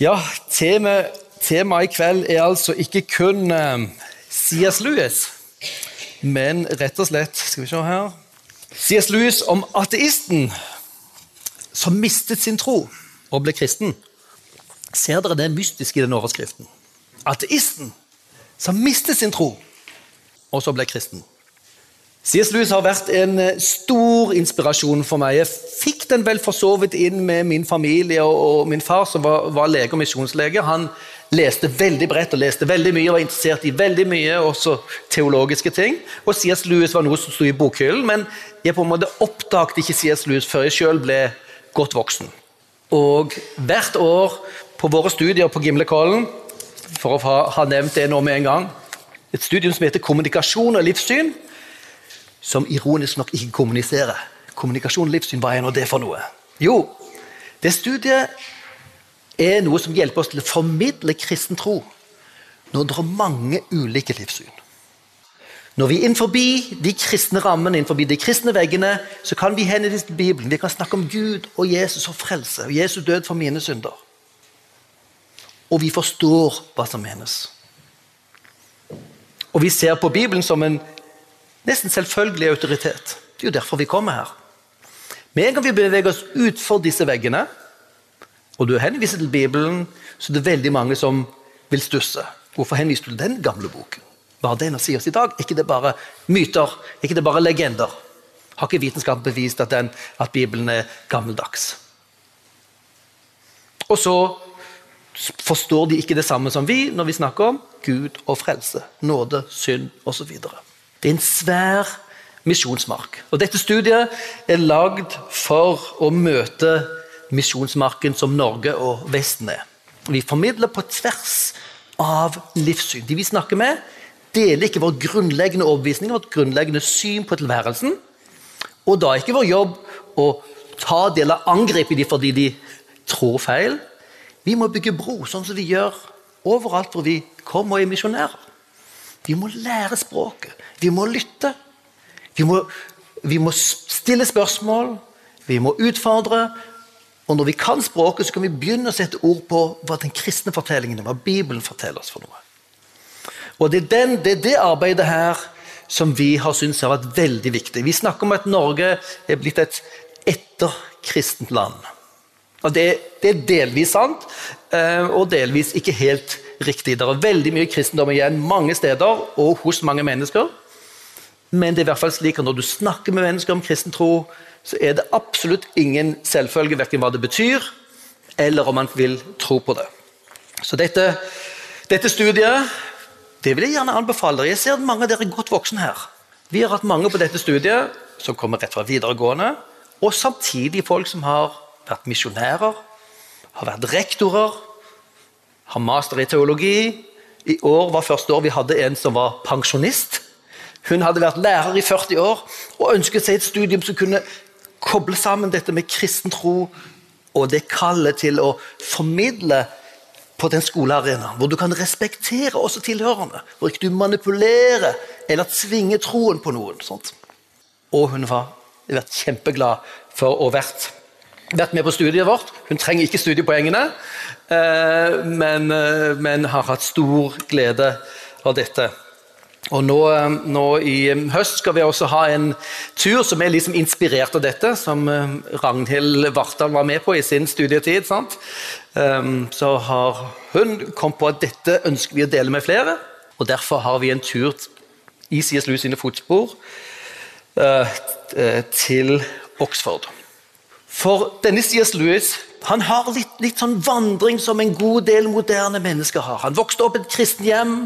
Ja, temaet tema i kveld er altså ikke kun um, C.S. Lewis, men rett og slett Skal vi se her C.S. Lewis om ateisten som mistet sin tro og ble kristen. Ser dere det mystiske i den overskriften? Ateisten som mistet sin tro og så ble kristen. C.S. Lewis har vært en eh, stor inspirasjon for meg. Jeg fikk den vel for så vidt inn med min familie og, og min far, som var, var lege og misjonslege. Han leste veldig bredt og leste veldig mye og var interessert i veldig mye, også teologiske ting. Og C.S. Lewis var noe som sto i bokhyllen, men jeg på en måte oppdaget ikke C.S. Lewis før jeg sjøl ble godt voksen. Og hvert år på våre studier på Gimlekollen, for å ha, nevnt det nå med en gang, et studium som heter Kommunikasjon og livssyn som ironisk nok ikke kommuniserer. Kommunikasjon og livssyn, hva er nå det for noe? Jo, det studiet er noe som hjelper oss til å formidle kristen tro når det er mange ulike livssyn. Når vi er innenfor de kristne rammene, innenfor de kristne veggene, så kan vi henvise til Bibelen. Vi kan snakke om Gud og Jesus og frelse. og Jesus død for mine synder. Og vi forstår hva som menes. Og vi ser på Bibelen som en Nesten selvfølgelig autoritet. Det er jo derfor vi kommer her. Med en gang vi beveger oss utfor disse veggene, og du henviser til Bibelen, så det er veldig mange som vil stusse. Hvorfor henviser du til den gamle boken? Hva har den å si oss i dag? Ikke det bare myter? Er ikke det bare legender? Har ikke vitenskapen bevist at, den, at Bibelen er gammeldags? Og så forstår de ikke det samme som vi når vi snakker om Gud og frelse, nåde, synd osv. Det er en svær misjonsmark. Og Dette studiet er lagd for å møte misjonsmarken som Norge og Vesten er. Vi formidler på tvers av livssyn. De vi snakker med, deler ikke vår grunnleggende overbevisning, vårt grunnleggende syn på tilværelsen. Og da er ikke vår jobb å ta det eller angripe dem fordi de tror feil. Vi må bygge bro, sånn som vi gjør overalt hvor vi kommer og er misjonærer. Vi må lære språket. Vi må lytte. Vi må, vi må stille spørsmål. Vi må utfordre. Og når vi kan språket, så kan vi begynne å sette ord på hva den kristne fortellingen hva Bibelen forteller oss for noe. Og Det er, den, det, er det arbeidet her som vi har syntes har vært veldig viktig. Vi snakker om at Norge er blitt et etterkristent land. Og det, det, er delvis sant, eh, og delvis ikke helt riktig. Det er veldig mye kristendom igjen mange steder og hos mange mennesker. Men det er i hvert fall slik at når du snakker med mennesker om kristen tro, så er det absolutt ingen selvfølge verken hva det betyr, eller om man vil tro på det. Så dette, dette studiet det vil jeg gjerne anbefale dere. Jeg ser at mange av dere er godt voksne her. Vi har hatt mange på dette studiet som kommer rett fra videregående, og samtidig folk som har vært misjonærer, har vært rektorer, har master i teologi. I år var første år vi hadde en som var pensjonist. Hun hadde vært lærer i 40 år og ønsket seg et studium som kunne koble sammen dette med kristen tro og det kallet til å formidle på den skolearenaen, hvor du kan respektere også tilhørende. Hvor ikke du manipulerer eller tvinger troen på noen. Sånt. Og hun var vært kjempeglad for å vært, vært med på studiet vårt. Hun trenger ikke studiepoengene, eh, men, eh, men har hatt stor glede av dette. Og nå, eh, nå, I høst skal vi også ha en tur som er liksom inspirert av dette, som Ragnhild Vartdal var med på i sin studietid. Sant? Så har hun kommet på at dette ønsker vi å dele med flere. og Derfor har vi en tur i CSLU sine fotspor til Oxford. For denne C.S. Lewis han har litt, litt sånn vandring som en god del moderne mennesker har. Han vokste opp i et kristent hjem.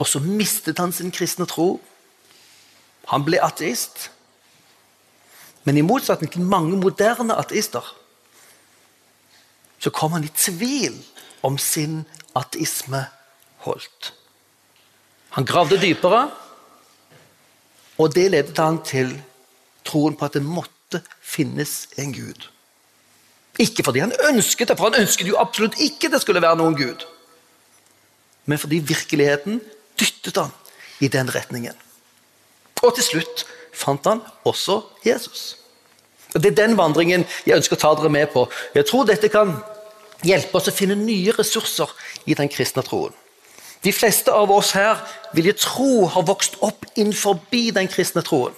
Og så mistet han sin kristne tro. Han ble ateist. Men i motsetning til mange moderne ateister så kom han i tvil om sin ateisme holdt. Han gravde dypere, og det ledet han til troen på at det måtte finnes en gud. Ikke fordi han ønsket det, for han ønsket jo absolutt ikke det skulle være noen gud. Men fordi virkeligheten dyttet han i den retningen. Og til slutt fant han også Jesus. Og Det er den vandringen jeg ønsker å ta dere med på. Jeg tror dette kan hjelpe oss å finne nye ressurser i den kristne troen. De fleste av oss her vil jeg tro har vokst opp innenfor den kristne troen.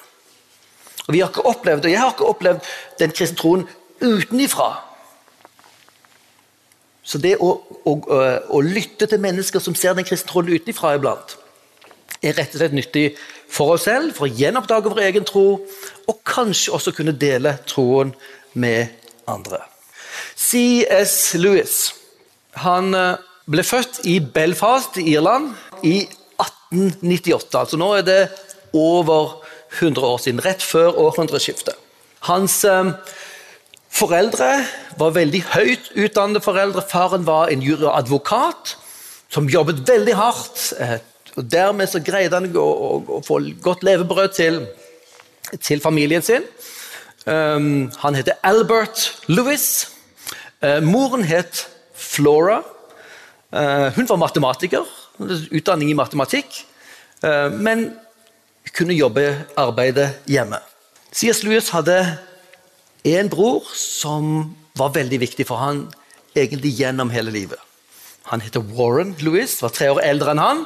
Og vi har ikke opplevd, og Jeg har ikke opplevd den kristne troen utenifra. Så det å, å, å, lytte til mennesker som ser den kristne troen utenifra iblant, er rett og slett nyttig for oss selv, for å gjenoppdage vår egen tro, og kanskje også kunne dele troen med andre. C.S. Lewis han eh, ble født i Belfast i Irland i 1898. Altså nå er det over 100 år siden, rett før århundreskiftet. Hans eh, foreldre var veldig høyt utdannede foreldre. Faren var en juryadvokat som jobbet veldig hardt. Eh, og Dermed så greide han å, å, å få godt levebrød til, til familien sin. Um, han heter Albert Lewis. Uh, moren het Flora. Uh, hun var matematiker, utdanning i matematikk, uh, men kunne jobbe arbeide hjemme. C.S. Lewis hadde en bror som var veldig viktig for han egentlig gjennom hele livet. Han heter Warren Lewis, var tre år eldre enn han.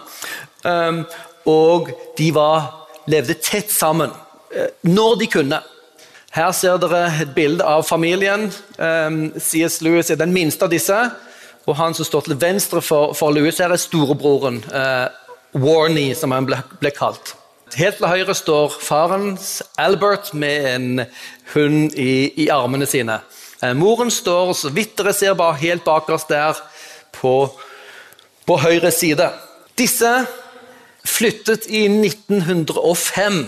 Um, og de var, levde tett sammen når de kunne. Her ser dere et bilde av familien. Um, C.S. Lewis er den minste av disse. Og han som står til venstre for, for Lewis, her er storebroren. Uh, Warney, som han ble, ble, kalt. Helt til høyre står farens Albert med en hund i, i armene sine. Uh, moren står, så vidt dere ser, bare helt bakerst der på, på høyre side. Disse flyttet i 1905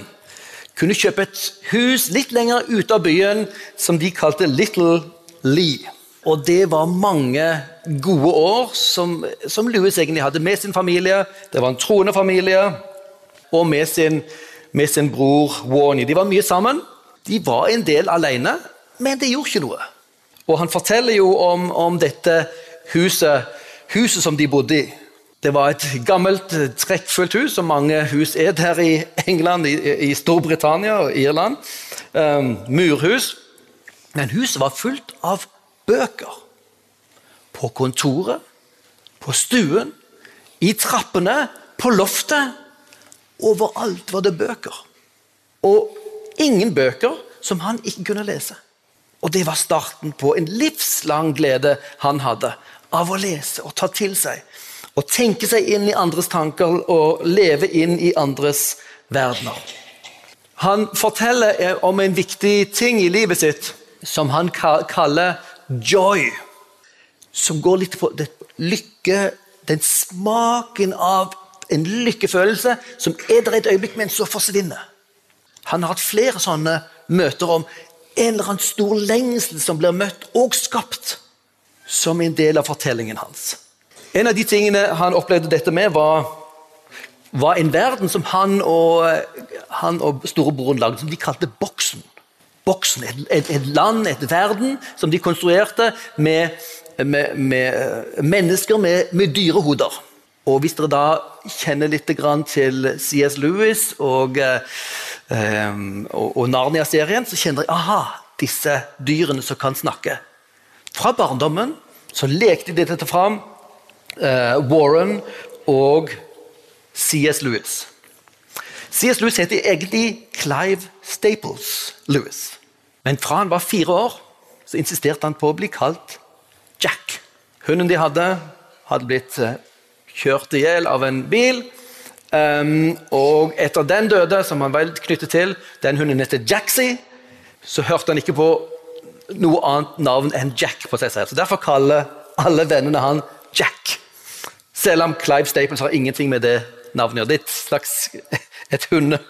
kunne kjøpe et hus litt lenger ute av byen som de kalte Little Lee. Og det var mange gode år som, som Louis egentlig hadde med sin familie. Det var en troende familie, og med sin, med sin bror Warnie. De var mye sammen. De var en del alene, men det gjorde ikke noe. Og han forteller jo om, om dette huset, huset som de bodde i. Det var et gammelt, trekkfullt hus, som mange hus er her i England, i, i Storbritannia og Irland. Um, murhus. Men huset var fullt av bøker. På kontoret, på stuen, i trappene, på loftet. Overalt var det bøker. Og ingen bøker som han ikke kunne lese. Og det var starten på en livslang glede han hadde av å lese og ta til seg Og tenke seg inn i andres tanker og leve inn i andres verdener. Han forteller om en viktig ting i livet sitt som han kaller joy. Som går litt på lykke, den smaken av en lykkefølelse som er der et øyeblikk, men så forsvinner. Han har hatt flere sånne møter om en eller annen stor lengsel som blir møtt og skapt som en del av fortellingen hans. En av de tingene han opplevde dette med, var, var en verden som han og, han og storebroren lagde, som de kalte Boksen. Boksen, et, et, et, land, et verden, som de konstruerte med, med, med eh, mennesker med, med dyrehoder. Og hvis dere da kjenner litt til CS Lewis og, eh, og, og Narnia-serien, så kjenner dere aha, disse dyrene som kan snakke. Fra barndommen så lekte de dette fram eh, Warren og C.S. Lewis. C.S. Lewis heter egentlig Clive Staples Lewis. Men fra han var fire år, så insisterte han på å bli kalt Jack. Hunden de hadde, hadde blitt uh, kjørt i hjel av en bil. Um, og etter den døde, som han var knyttet til, den hunden heter Jaxie, så hørte han ikke på noe annet navn enn Jack på seg selv. Så Derfor kaller alle vennene han Jack. Selv om Clive Staples har ingenting med det navnet å er et slags et hunde,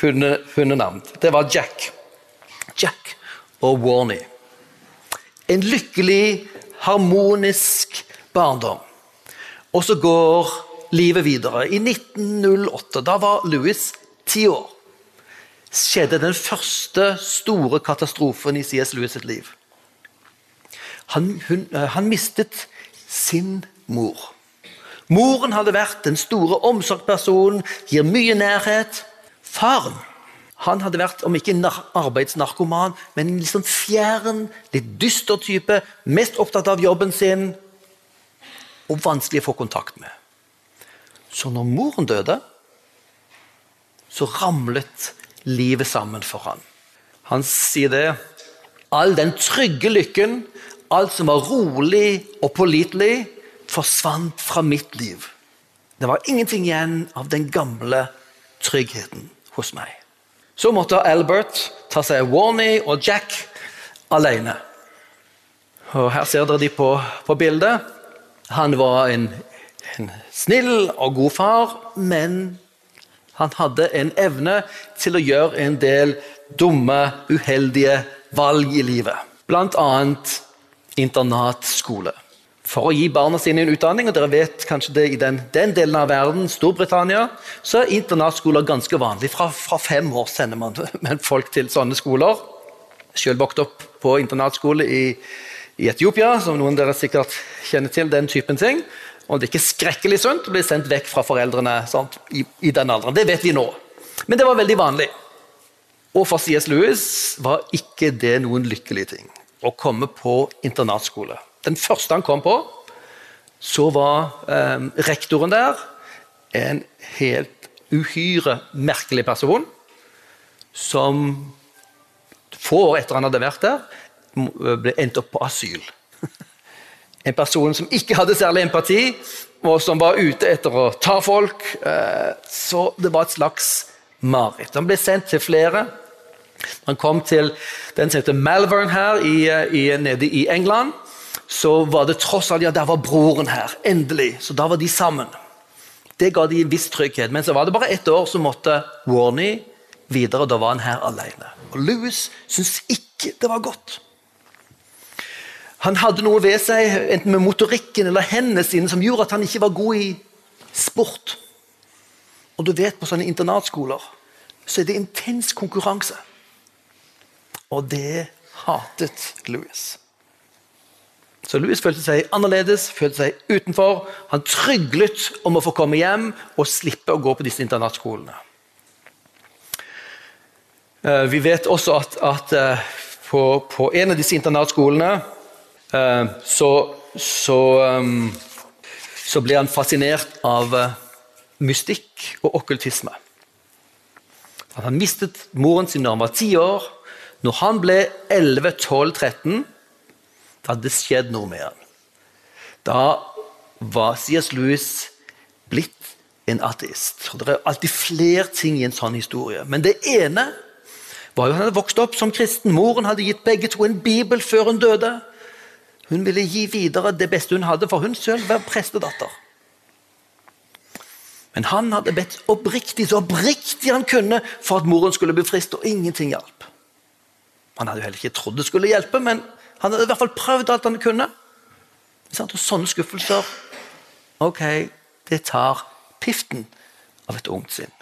hunde, hundenavn. Det var Jack. Jack og Warney. En lykkelig, harmonisk barndom. Og så går livet videre. I 1908, da var Louis ti år, skjedde den første store katastrofen i C.S. Louis sitt liv. Han, hun, han mistet sin mor. Moren hadde vært den store omsorgspersonen, gir mye nærhet. Faren han hadde vært, om ikke arbeidsnarkoman, men en litt sånn fjern, litt dyster type. Mest opptatt av jobben sin, og vanskelig å få kontakt med. Så når moren døde, så ramlet livet sammen for han. Han sier det. All den trygge lykken, alt som var rolig og pålitelig, forsvant fra mitt liv. Det var ingenting igjen av den gamle tryggheten hos meg. Så måtte Albert ta seg av Warney og Jack alene. Og Her ser dere de på, på bildet. Han var en, en snill og god far, men han hadde en evne til å gjøre en del dumme, uheldige valg i livet. Bl.a. internatskole. For å gi barna sine en utdanning, og dere vet kanskje det i den, den delen av verden, Storbritannia, så er internatskoler ganske vanlig. Fra, fra fem år sender man folk til sånne skoler. Selv vokst opp på internatskole i, i Etiopia, som noen av dere sikkert kjenner til. den typen ting. Og det er ikke skrekkelig sunt å bli sendt vekk fra foreldrene sant, i, i den alderen. Det vet vi nå. Men det var veldig vanlig. Og for C.S. Lewis var ikke det noen lykkelig ting å komme på internatskole. Den første han kom på, så var eh, rektoren der en helt uhyre merkelig person. Som få år etter han hadde vært der, ble endt opp på asyl. En person som ikke hadde særlig empati, og som var ute etter å ta folk. Eh, så det var et slags mareritt. Han ble sendt til flere han kom til den som heter Malvern her i, i, nede i England. Så var det tross alt, ja, der var broren her. Endelig. Så da var de sammen. Det ga de en viss trygghet. Men så var det bare ett år, så måtte Warney videre. Da var han her alene. Og Louis syntes ikke det var godt. Han hadde noe ved seg, enten med motorikken eller hendene sine, som gjorde at han ikke var god i sport. Og du vet, på sånne internatskoler så er det intens konkurranse. Og det hatet Louis. Så Louis følte seg annerledes, følte seg utenfor. Han tryglet om å få komme hjem og slippe å gå på disse internatskolene. Eh, vi vet også at, at eh, på, på, en av disse internatskolene så, så, så ble han fascinert av mystikk og okkultisme. Han mistet moren sin da han var ti år. Når han ble 11-12-13, da hadde det skjedd noe med han. Da var C.S. Lewis blitt en ateist. Og det er alltid flere ting i en sånn historie. Men det ene var jo at han hadde vokst opp som kristen. Moren hadde gitt begge to en bibel før hun døde. Hun ville gi videre det beste hun hadde, for hun selv var prestedatter. Men han hadde bedt oppriktig, så oppriktig han kunne for at moren skulle bli frist, og ingenting hjalp. Han hadde jo heller ikke trodd det skulle hjelpe, men han hadde i hvert fall prøvd alt han kunne. Og sånne skuffelser Ok, det tar piften av et ungt sinn.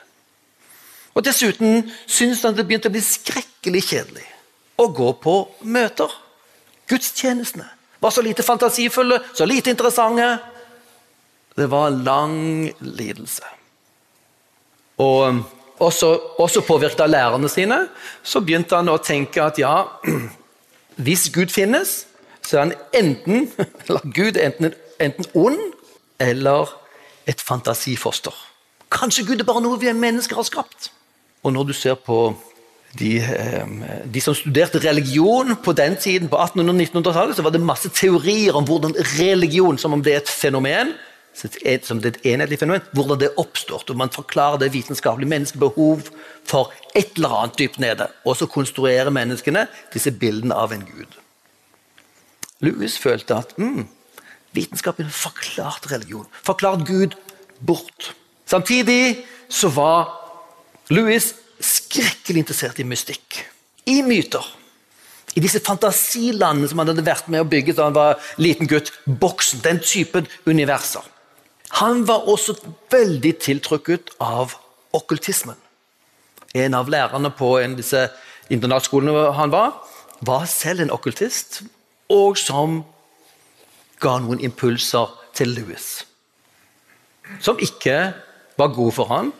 Og Dessuten syntes han det begynte å bli skrekkelig kjedelig å gå på møter. Gudstjenestene var så lite fantasifulle, så lite interessante. Det var lang lidelse. Og også, også påvirket av lærerne sine, så begynte han å tenke at ja, hvis Gud finnes, så er han enten Gud enten, enten ond eller et fantasifoster. Kanskje Gud er bare noe vi mennesker har skapt. Og når du ser på de, de, som studerte religion på den tiden, på 1800- og 1900-tallet, så var det masse teorier om hvordan religion, som om det er et fenomen, som det er et enhetlig fenomen, hvordan det oppstår. og Man forklarer det vitenskapelige Menneskets behov for et eller annet dypt nede. Og så konstruerer menneskene disse bildene av en gud. Louis følte at mm, vitenskapen forklarte religion. forklarte Gud bort. Samtidig så var Louis skrekkelig interessert i mystikk. I myter. I disse fantasilandene som han hadde vært med å bygge da han var liten gutt. Boksen, den typen universer. Han var også veldig tiltrukket av okkultismen. En av lærerne på en av disse internatskolene han var, var selv en okkultist, og som ga noen impulser til Louis. Som ikke var gode for han,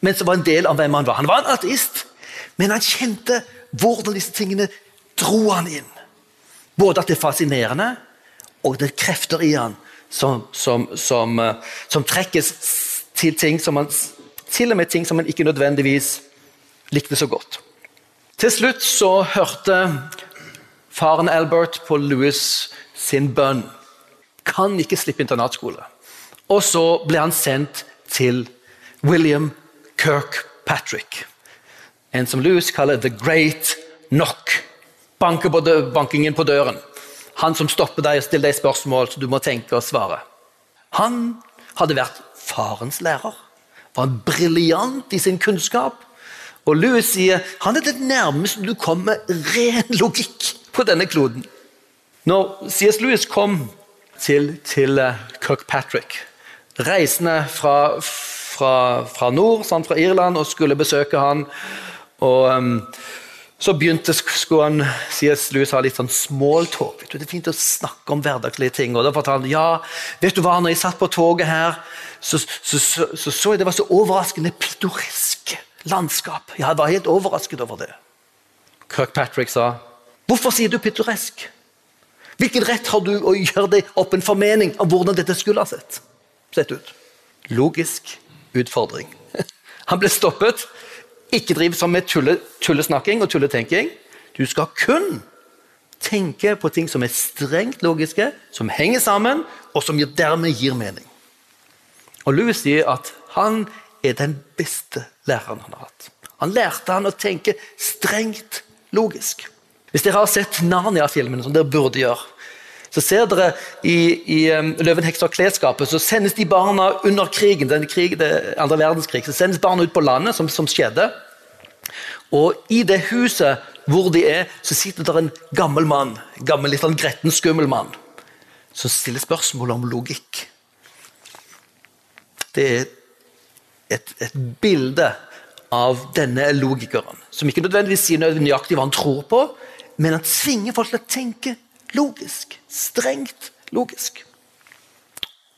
men som var en del av hvem han var. Han var en ateist, men han kjente hvordan disse tingene dro han inn. Både at det er fascinerende, og det er krefter i han som, som, som, eh, som trekkes til ting som han til og med ting som han ikke nødvendigvis likte så godt. Til slutt så hørte faren Albert på Louis sin bønn. Kan ikke slippe internatskole. Og så ble han sendt til William Kirkpatrick. En som Louis kaller The Great Knock. Banker på bankingen på døren. Han som stopper deg og stiller deg spørsmål så du må tenke og svare. Han hadde vært farens lærer. Var briljant i sin kunnskap. Og Louis sier han er det nærmeste du kommer ren logikk på denne kloden. Når C.S. Lewis kom til, til eh, Kirkpatrick, reisende fra, fra, fra nord, sant, fra Irland, og skulle besøke han. Og um, Så begynte skulle han C.S. Lewis ha litt sånn smalltalk. Det er fint å snakke om hverdagslige ting. og Da fortalte han ja, vet du hva, når jeg satt på toget her, så så, så, så, så jeg det var så overraskende pittoresk landskap. Jeg var helt overrasket over det. Kirkpatrick sa hvorfor sier du pittoresk? Hvilken rett har du å gjøre deg opp en formening om hvordan dette skulle ha sett, sett ut? Logisk utfordring. Han ble stoppet. Ikke driv som med tulle, tullesnakking og tulletenking. Du skal kun tenke på ting som er strengt logiske, som henger sammen, og som dermed gir mening. Og Louis sier at han er den beste læreren han har hatt. Han lærte han å tenke strengt logisk. Hvis dere har sett Narnia-filmen, som dere burde gjøre, så ser dere i, i um, 'Løven, heksa og klesskapet' så sendes de barna under krigen, den krig, det andre verdenskrig, så sendes barna ut på landet, som, som skjedde. Og i det huset hvor de er, så sitter der en gammel mann, gammel, litt sånn gretten, skummel mann, som stiller spørsmål om logikk. Det er et, et bilde av denne logikeren, som ikke nødvendigvis sier nøyaktig hva han tror på, men han tvinger folk til å tenke logisk. Strengt logisk.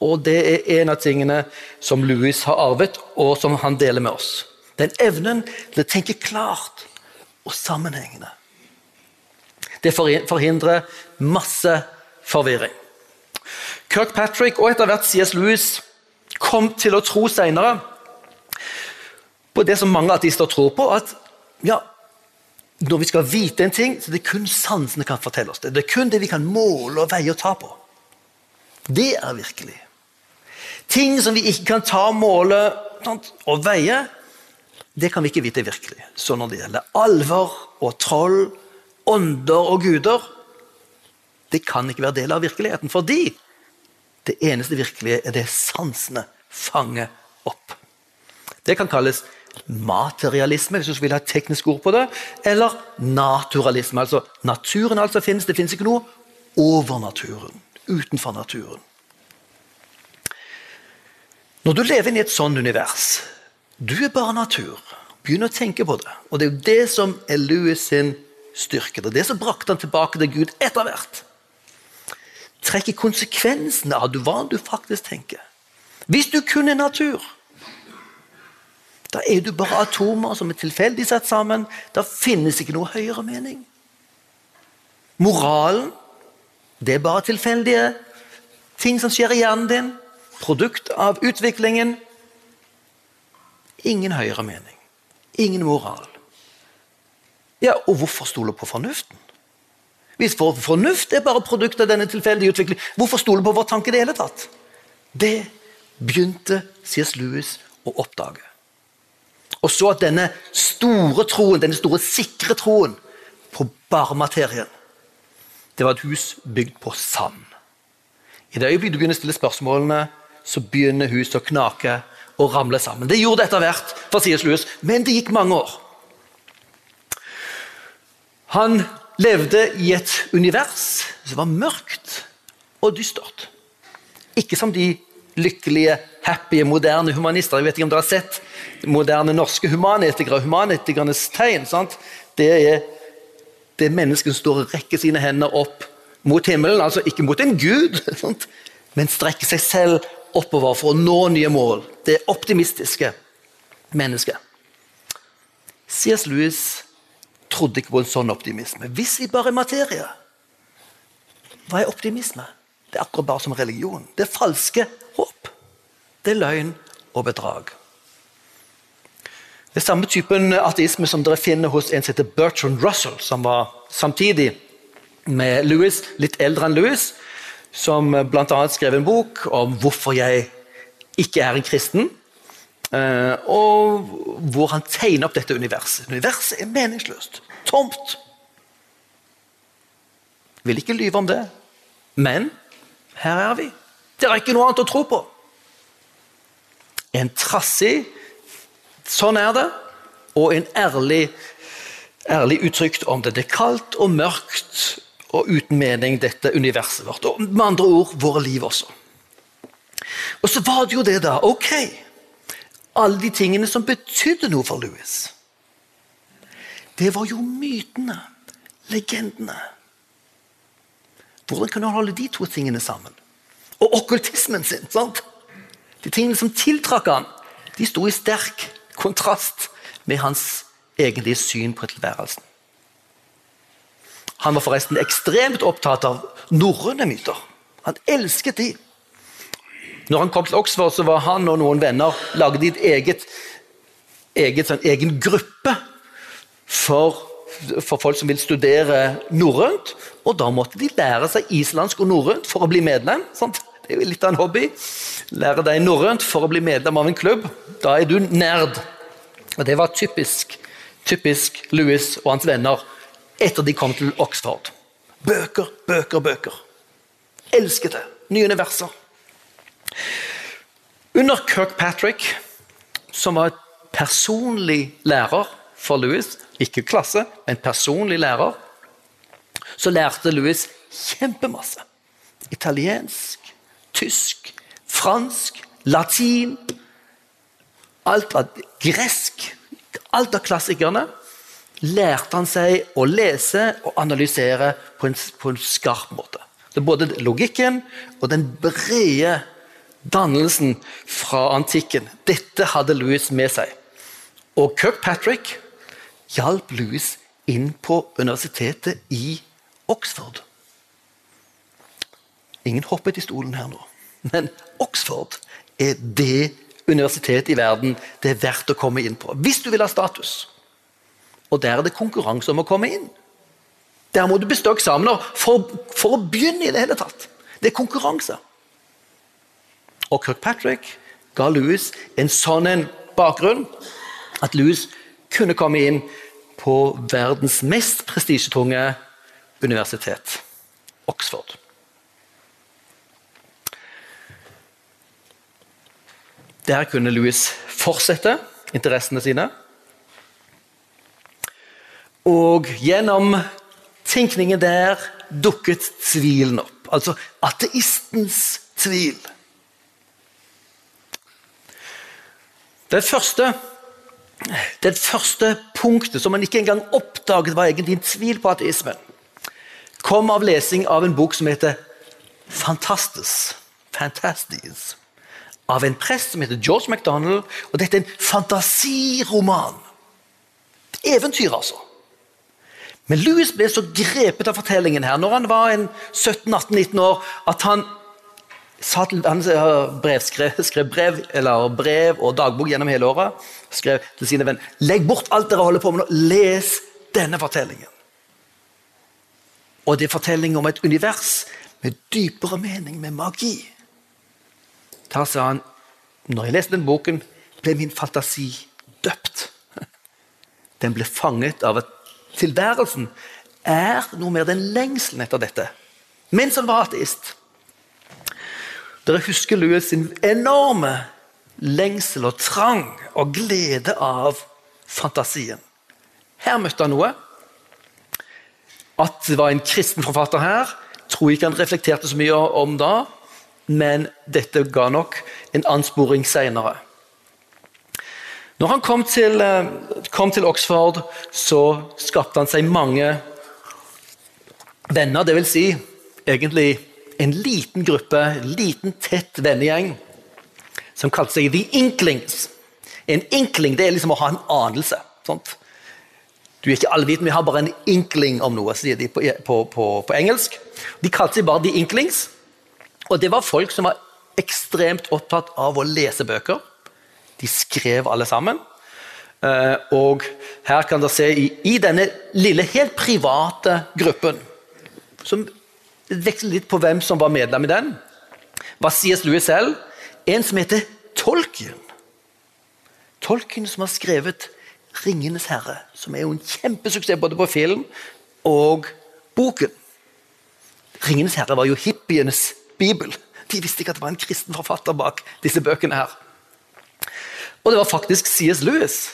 Og det er en av tingene som Louis har arvet, og som han deler med oss. Den evnen til å tenke klart og sammenhengende. Det forhindrer masse forvirring. Kirkpatrick og etter hvert C.S. Lewis kom til å tro senere på det som mange ateister tror på, at ja, når vi skal vite en ting, så det er kun sansene kan fortelle oss det. Det er kun det vi kan måle og veie og ta på. Det er virkelig. Ting som vi ikke kan ta, måle og veie, det kan vi ikke vite virkelig. Så når det gjelder alvor og troll, ånder og guder, det kan ikke være del av virkeligheten. Fordi det eneste virkelige er det sansene fanger opp. Det kan kalles materialisme, hvis du vil ha et teknisk ord på det, eller naturalisme. altså Naturen altså finnes, det finnes ikke noe over naturen, utenfor naturen. Når du lever inn i et sånt univers, du er bare natur. Begynn å tenke på det. Og det er jo det som er Louis sin styrke. Det er det som brakte han tilbake til Gud etter hvert. Trekke konsekvensene av hva du faktisk tenker. Hvis du kun er natur, da er du bare atomer som er tilfeldig satt sammen. Da finnes ikke noe høyere mening. Moralen, det er bare tilfeldige ting som skjer i hjernen din. Produkt av utviklingen. Ingen høyere mening. Ingen moral. Ja, Og hvorfor stole på fornuften? Hvis vår fornuft er bare produkt av denne tilfeldige utviklingen, hvorfor stole på vår tanke i det hele tatt? Det begynte C.S. Lewis å oppdage. Og så at denne store troen, denne store sikre troen på bare materien, det var et hus bygd på sand. I det øyeblikket du begynner å stille spørsmålene, så begynner huset å knake og ramle sammen. Det gjorde det etter hvert, for. Lewis, men det gikk mange år. Han levde i et univers som var mørkt og dystert. Ikke som de lykkelige, happy, moderne humanister. Jeg vet ikke om dere har sett moderne norske humanetikere. Humanetikernes tegn sant? det er det mennesket som står og rekker sine hender opp mot himmelen. Altså ikke mot en gud, sant? men strekker seg selv oppover for å nå nye mål. Det optimistiske mennesket. C.S. Lewis trodde ikke på en sånn optimisme. Hvis vi bare er materie, hva er optimisme? Det er akkurat bare som religion. Det er falske håp. Det er løgn og bedrag. Det er samme typen ateisme som dere finner hos en som heter Bertrand Russell, som var samtidig med Louis, litt eldre enn Louis, som bl.a. skrev en bok om hvorfor jeg ikke er en kristen. Eh, og hvor han tegner opp dette universet. Universet er meningsløst. Tomt. Vil ikke lyve om det. Men her er vi. Det er ikke noe annet å tro på. En trassig Sånn er det. Og en ærlig, ærlig uttrykt om det. Det er kaldt og mørkt og uten mening, dette universet vårt. Og med andre ord våre liv også. Og så var det jo det, da. Ok. Alle de tingene som betydde noe for Louis. Det var jo mytene. Legendene. Hvordan kan han holde de to tingene sammen? Og okkultismen sin. sant? De tingene som tiltrakk han, de sto i sterk kontrast med hans egentlige syn på tilværelsen. Han var forresten ekstremt opptatt av norrøne myter. Han elsket de. Når han kom til Oxford, så var han og noen venner lagde et eget, eget sånn, egen gruppe for, for, folk som vil studere norrønt. Og da måtte de lære seg islandsk og norrønt for å bli medlem. Sant? Det er jo litt av en hobby. Lære deg norrønt for å bli medlem av en klubb. Da er du nerd. Og Det var typisk, typisk Louis og hans venner etter de kom til Oxford. Bøker, bøker, bøker. Elsket det. Nye universer. Under Kirkpatrick, som var et personlig lærer for Louis, ikke klasse, men personlig lærer, så lærte Louis kjempemasse. Italiensk, tysk, fransk, latin Alt av gresk, alt av klassikerne lærte han seg å lese og analysere på en, på en skarp måte. Det er både logikken og den brede dannelsen fra antikken. Dette hadde Louis med seg. Og Kirkpatrick hjalp Louis inn på universitetet i Oxford. Ingen hoppet i stolen her nå, men Oxford er det universitetet i verden det er verdt å komme inn på. Hvis du vil ha status. Og der er det konkurranse om å komme inn. Der må du bestå eksamener for, for, å begynne i det hele tatt. Det er konkurranse. Og Kirkpatrick ga Louis en sånn en bakgrunn at Louis kunne komme inn på verdens mest prestisjetunge universitet, Oxford. Der kunne Louis fortsette interessene sine. Og gjennom tenkningen der dukket tvilen opp. Altså ateistens tvil. Det første, det første punktet som man ikke engang oppdaget var egentlig en tvil på ateismen, kom av lesing av en bok som heter Fantastis. Fantastis av en prest som heter George MacDonald. og Dette er en fantasiroman. Eventyr, altså. Men Louis ble så grepet av fortellingen her når han var 17-18-19 år, at han, til, han brevskrev, skrev brev, eller brev og dagbok gjennom hele året. Skrev til sine venner legg bort alt dere holder på med nå, les denne fortellingen. Og det er fortelling om et univers med dypere mening, med magi. Da sa han når jeg leste den boken, ble min fantasi døpt. Den ble fanget av at tilværelsen er noe mer den lengselen etter dette. Mens han var ateist. Dere husker Louis sin enorme lengsel og trang og glede av fantasien. Her møtte han noe. At det var en kristen forfatter her, tror jeg ikke han reflekterte så mye om da men dette ga nok en ansporing seinere. Når han kom til, eh, kom til, Oxford, så skapte han seg mange venner. Dvs. Si, egentlig en liten gruppe, en liten, tett vennegjeng, som kalte seg The Inklings. En inkling det er liksom å ha en anelse. Sant? Du er ikke allvitende, vi har bare en inkling om noe, sier de på, på, på, på engelsk. De kalte seg bare The Inklings. Og det var folk som var ekstremt opptatt av å lese bøker. De skrev alle sammen. Eh, og her kan dere se i, i denne lille, helt private gruppen, som veksler litt på hvem som var medlem i den, var C.S. Lewis selv en som heter Tolkien. Tolkien som har skrevet 'Ringenes herre', som er jo en kjempesuksess både på film og boken. 'Ringenes herre' var jo hippienes bibel. De visste ikke at det var en kristen forfatter bak disse bøkene. her. Og det var faktisk C.S. Lewis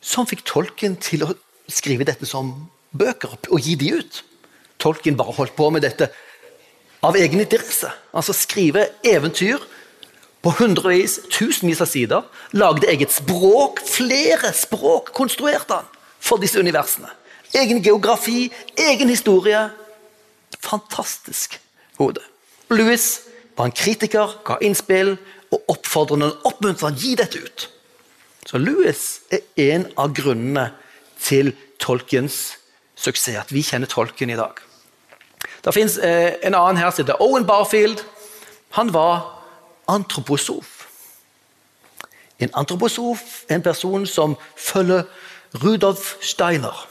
som fikk tolken til å skrive dette som bøker og gi de ut. Tolken bare holdt på med dette av egen interesse. Altså skrive eventyr på hundrevis, tusenvis av sider. Lagde eget språk. Flere språk konstruerte han for disse universene. Egen geografi, egen historie. Fantastisk hode. Louis var en kritiker, ga innspill og oppfordrende oppmuntret gi dette ut. Så Louis er en av grunnene til Tolkiens suksess, at vi kjenner Tolkien i dag. Det fins eh, en annen her som heter Owen Barfield. Han var antroposof. En antroposof er en person som følger Rudolf Steiner.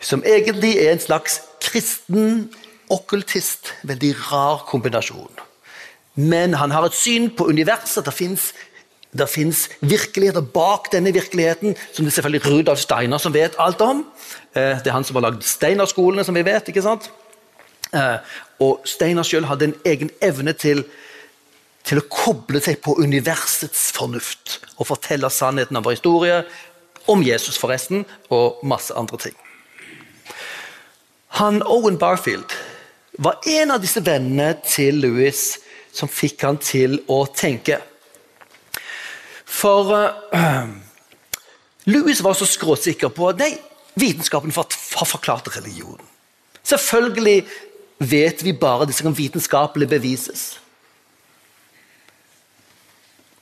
Som egentlig er en slags kristen okkultist. Veldig rar kombinasjon. Men han har et syn på universet. Det fins det fins virkeligheter bak denne virkeligheten, som det er selvfølgelig Rudolf Steiner som vet alt om. Eh, det er han som har lagd Steinerskolene, som vi vet. ikke sant? Eh, og Steiner sjøl hadde en egen evne til, til å koble seg på universets fornuft og fortelle sannheten av vår historie, om Jesus forresten, og masse andre ting. Han Owen Barfield var en av disse vennene til Louis som fikk han til å tenke. For uh, Louis var så skråsikker på at vitenskapen har forklart religionen. Selvfølgelig vet vi bare det som kan vitenskapelig bevises.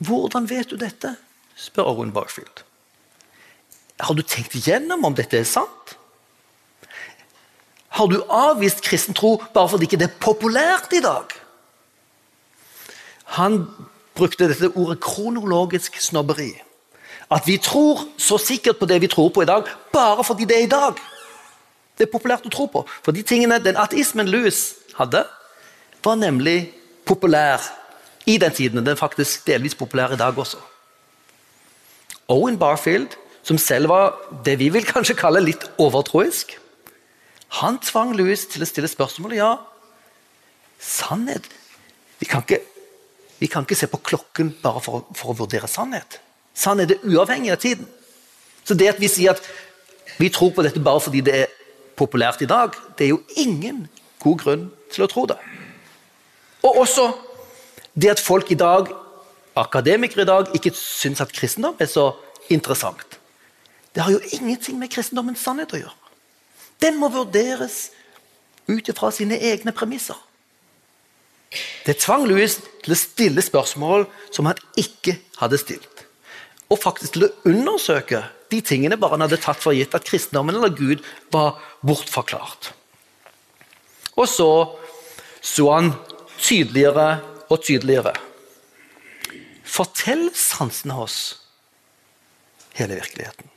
Hvordan vet du dette? spør Owen Barfield. Har du tenkt igjennom om dette er sant? Har du avvist kristen tro bare fordi det ikke er populært i dag? Han brukte dette ordet kronologisk snobberi. At vi tror så sikkert på det vi tror på i dag, bare fordi det er i dag. Det er populært å tro på. For de tingene, Den ateismen Louis hadde, var nemlig populær i den tiden. Den er faktisk delvis populær i dag også. Owen Barfield, som selv var det vi vil kanskje kalle litt overtroisk, han tvang Louis til å stille spørsmålet ja, sannhet Vi kan ikke, vi kan ikke se på klokken bare for, for å vurdere sannhet. Sannhet er uavhengig av tiden. Så det at vi sier at vi tror på dette bare fordi det er populært i dag, det er jo ingen god grunn til å tro det. Og også det at folk i dag, akademikere i dag, ikke syns at kristendom er så interessant. Det har jo ingenting med kristendommens sannhet å gjøre. Den må vurderes ut ifra sine egne premisser. Det tvang Louis til å stille spørsmål som han ikke hadde stilt. Og faktisk til å undersøke de tingene bare han hadde tatt for gitt at kristendommen eller Gud var bortforklart. Og så så han tydeligere og tydeligere. Fortell sansene oss hele virkeligheten.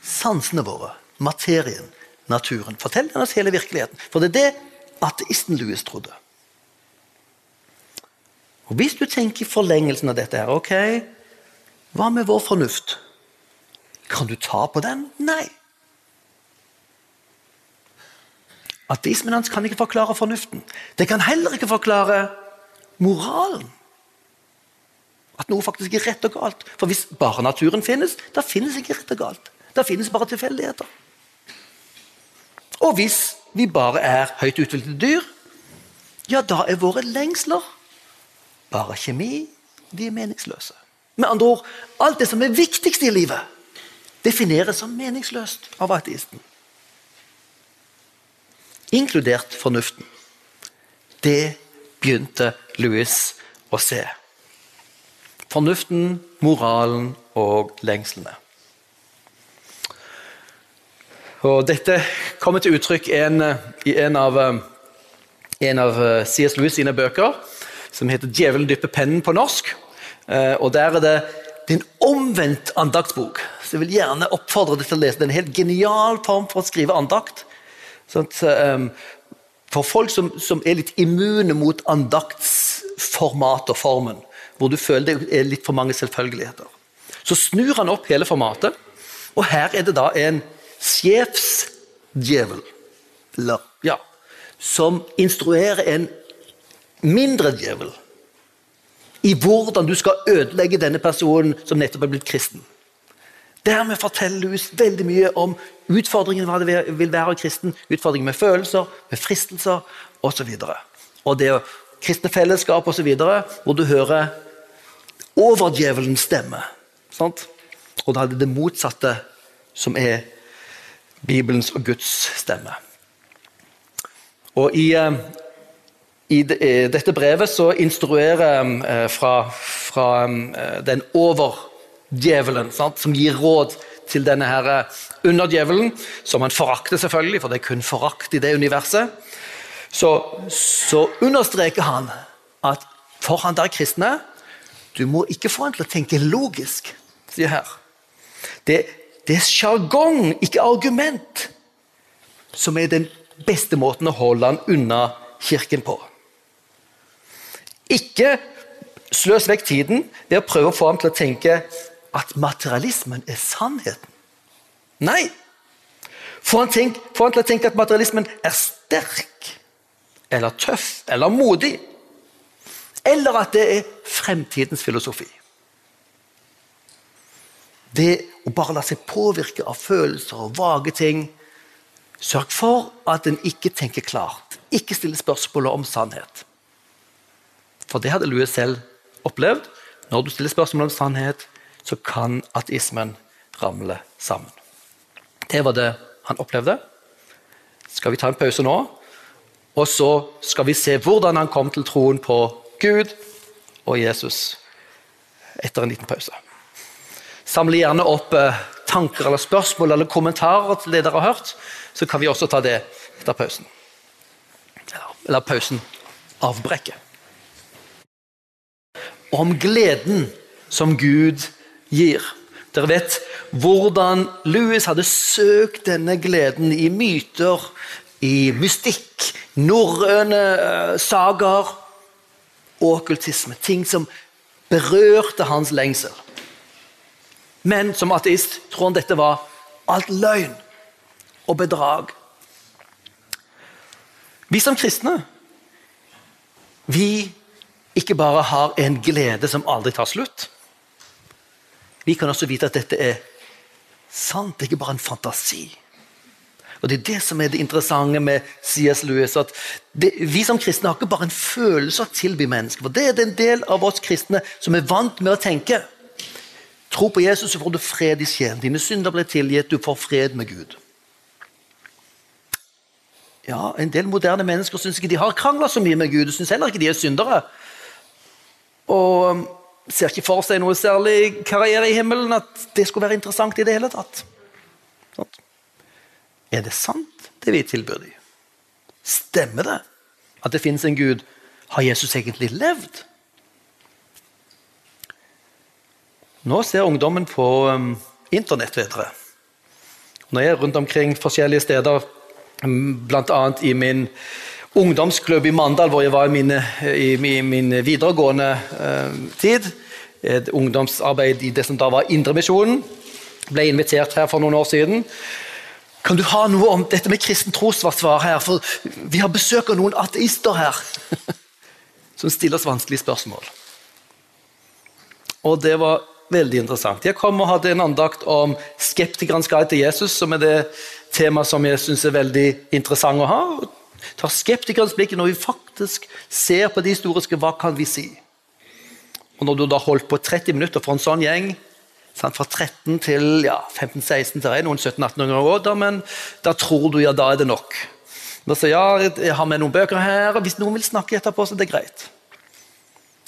Sansene våre, materien, naturen. Fortell oss hele virkeligheten. For det er det ateisten Louis trodde. Og Hvis du tenker i forlengelsen av dette her, ok, hva med vår fornuft? Kan du ta på den? Nei. Ateismen hans kan ikke forklare fornuften. Det kan heller ikke forklare moralen. At noe faktisk er rett og galt. For hvis bare naturen finnes, da finnes ikke rett og galt. Da finnes bare tilfeldigheter. Og hvis vi bare er høyt utviklede dyr, ja, da er våre lengsler bare kjemi. De er meningsløse. Med andre ord, alt det som er viktigst i livet, defineres som meningsløst av ateisten. Inkludert fornuften. Det begynte Louis å se. Fornuften, moralen og lengslene. Og Dette kommer til uttrykk en, i en av, en av eh, C.S. Lewis sine bøker, som heter 'Djevelen dypper pennen' på norsk. Eh, og Der er det, en omvendt andaktsbok. Så Jeg vil gjerne oppfordre deg til å lese Det er en helt genial form for å skrive andakt. Sånn um, for folk som, som, er litt immune mot andaktsformat og formen, hvor du føler det er litt for mange selvfølgeligheter, så snur han opp hele formatet. Og her er det da en sjefsdjevel ja, som instruerer en mindre djevel i hvordan du skal ødelegge denne personen som nettopp er blitt kristen. Dermed forteller Louis veldig mye om utfordringen hva det vil være å kristen, utfordringen med følelser, med fristelser osv. Og, og det kristne fellesskap osv., hvor du hører overdjevelens stemme. Sant? Og da er det det motsatte som er Bibelens og Guds stemme. Og i, eh, i eh, dette brevet så instruerer eh, fra, fra den overdjevelen, som gir råd til denne her underdjevelen, som han forakter, selvfølgelig, for det er kun forakt i det universet, så, så understreker han at for han der kristne Du må ikke få han til å tenke logisk, sier her. Det, det er sjargong, ikke argument, som er den beste måten å holde han unna kirken på. Ikke sløs vekk tiden ved å prøve å få ham til å tenke at materialismen er sannheten. Nei! Få han, han til å tenke at materialismen er sterk eller tøff eller modig. Eller at det er fremtidens filosofi. Det å bare la seg påvirke av følelser og vage ting Sørg for at en ikke tenker klart. Ikke stille spørsmålet om sannhet. For det hadde Louis selv opplevd. Når du stiller spørsmål om sannhet, så kan ateismen ramle sammen. Det var det han opplevde. Skal vi ta en pause nå? Og så skal vi se hvordan han kom til troen på Gud og Jesus etter en liten pause. Samle gjerne opp eh, tanker eller spørsmål eller kommentarer til det dere har hørt så kan vi også ta det etter pausen. Eller pausen avbrekket. Om gleden som Gud gir. Dere vet hvordan Louis hadde søkt denne gleden i myter, i mystikk, norrøne sager, sagaer og okkultisme. Ting som berørte hans lengsel. Men som ateist tror han dette var alt løgn og bedrag. Vi som kristne vi ikke bare har en glede som aldri tar slutt. Vi kan også vite at dette er sant, det er ikke bare en fantasi. Og Det er det som er det interessante med C.S. Lewis. at det, Vi som kristne har ikke bare en følelse av å tilby mennesker. for Det er en del av oss kristne som er vant med å tenke. Tro på Jesus, så får du fred i sjelen. Dine synder blir tilgitt, du får fred med Gud. Ja, En del moderne mennesker syns ikke de har krangla så mye med Gud. De syns heller ikke de er syndere. Og ser ikke for seg noe særlig karriere i himmelen, at det skulle være interessant i det hele tatt. Sånn. Er det sant, det vi tilbyr dem? Stemmer det at det finnes en Gud? Har Jesus egentlig levd? Nå ser ungdommen på um, internett, vet dere. Når jeg er rundt omkring forskjellige steder Bl.a. i min ungdomsklubb i Mandal, hvor jeg var i, mine, i min videregående eh, tid. Et ungdomsarbeid i det som da var Indremisjonen. Ble invitert her for noen år siden. Kan du ha noe om dette med kristen trosforsvar her? For vi har besøk av noen ateister her som stiller oss vanskelige spørsmål. Og det var veldig interessant. Jeg kom og hadde en andakt om skeptikernes guide til Jesus, som er det tema som jeg syns er veldig interessant å ha. Ta skeptikernes blikk når vi faktisk ser på de historiske. Hva kan vi si? Og Når du da holdt på 30 minutter for en sånn gjeng, fra 13 til ja, 15-16 til noen 17-18 år, da, men da tror du ja, da er det nok. Da sier ja, jeg har med noen bøker her, og hvis noen vil snakke etterpå, så er det greit.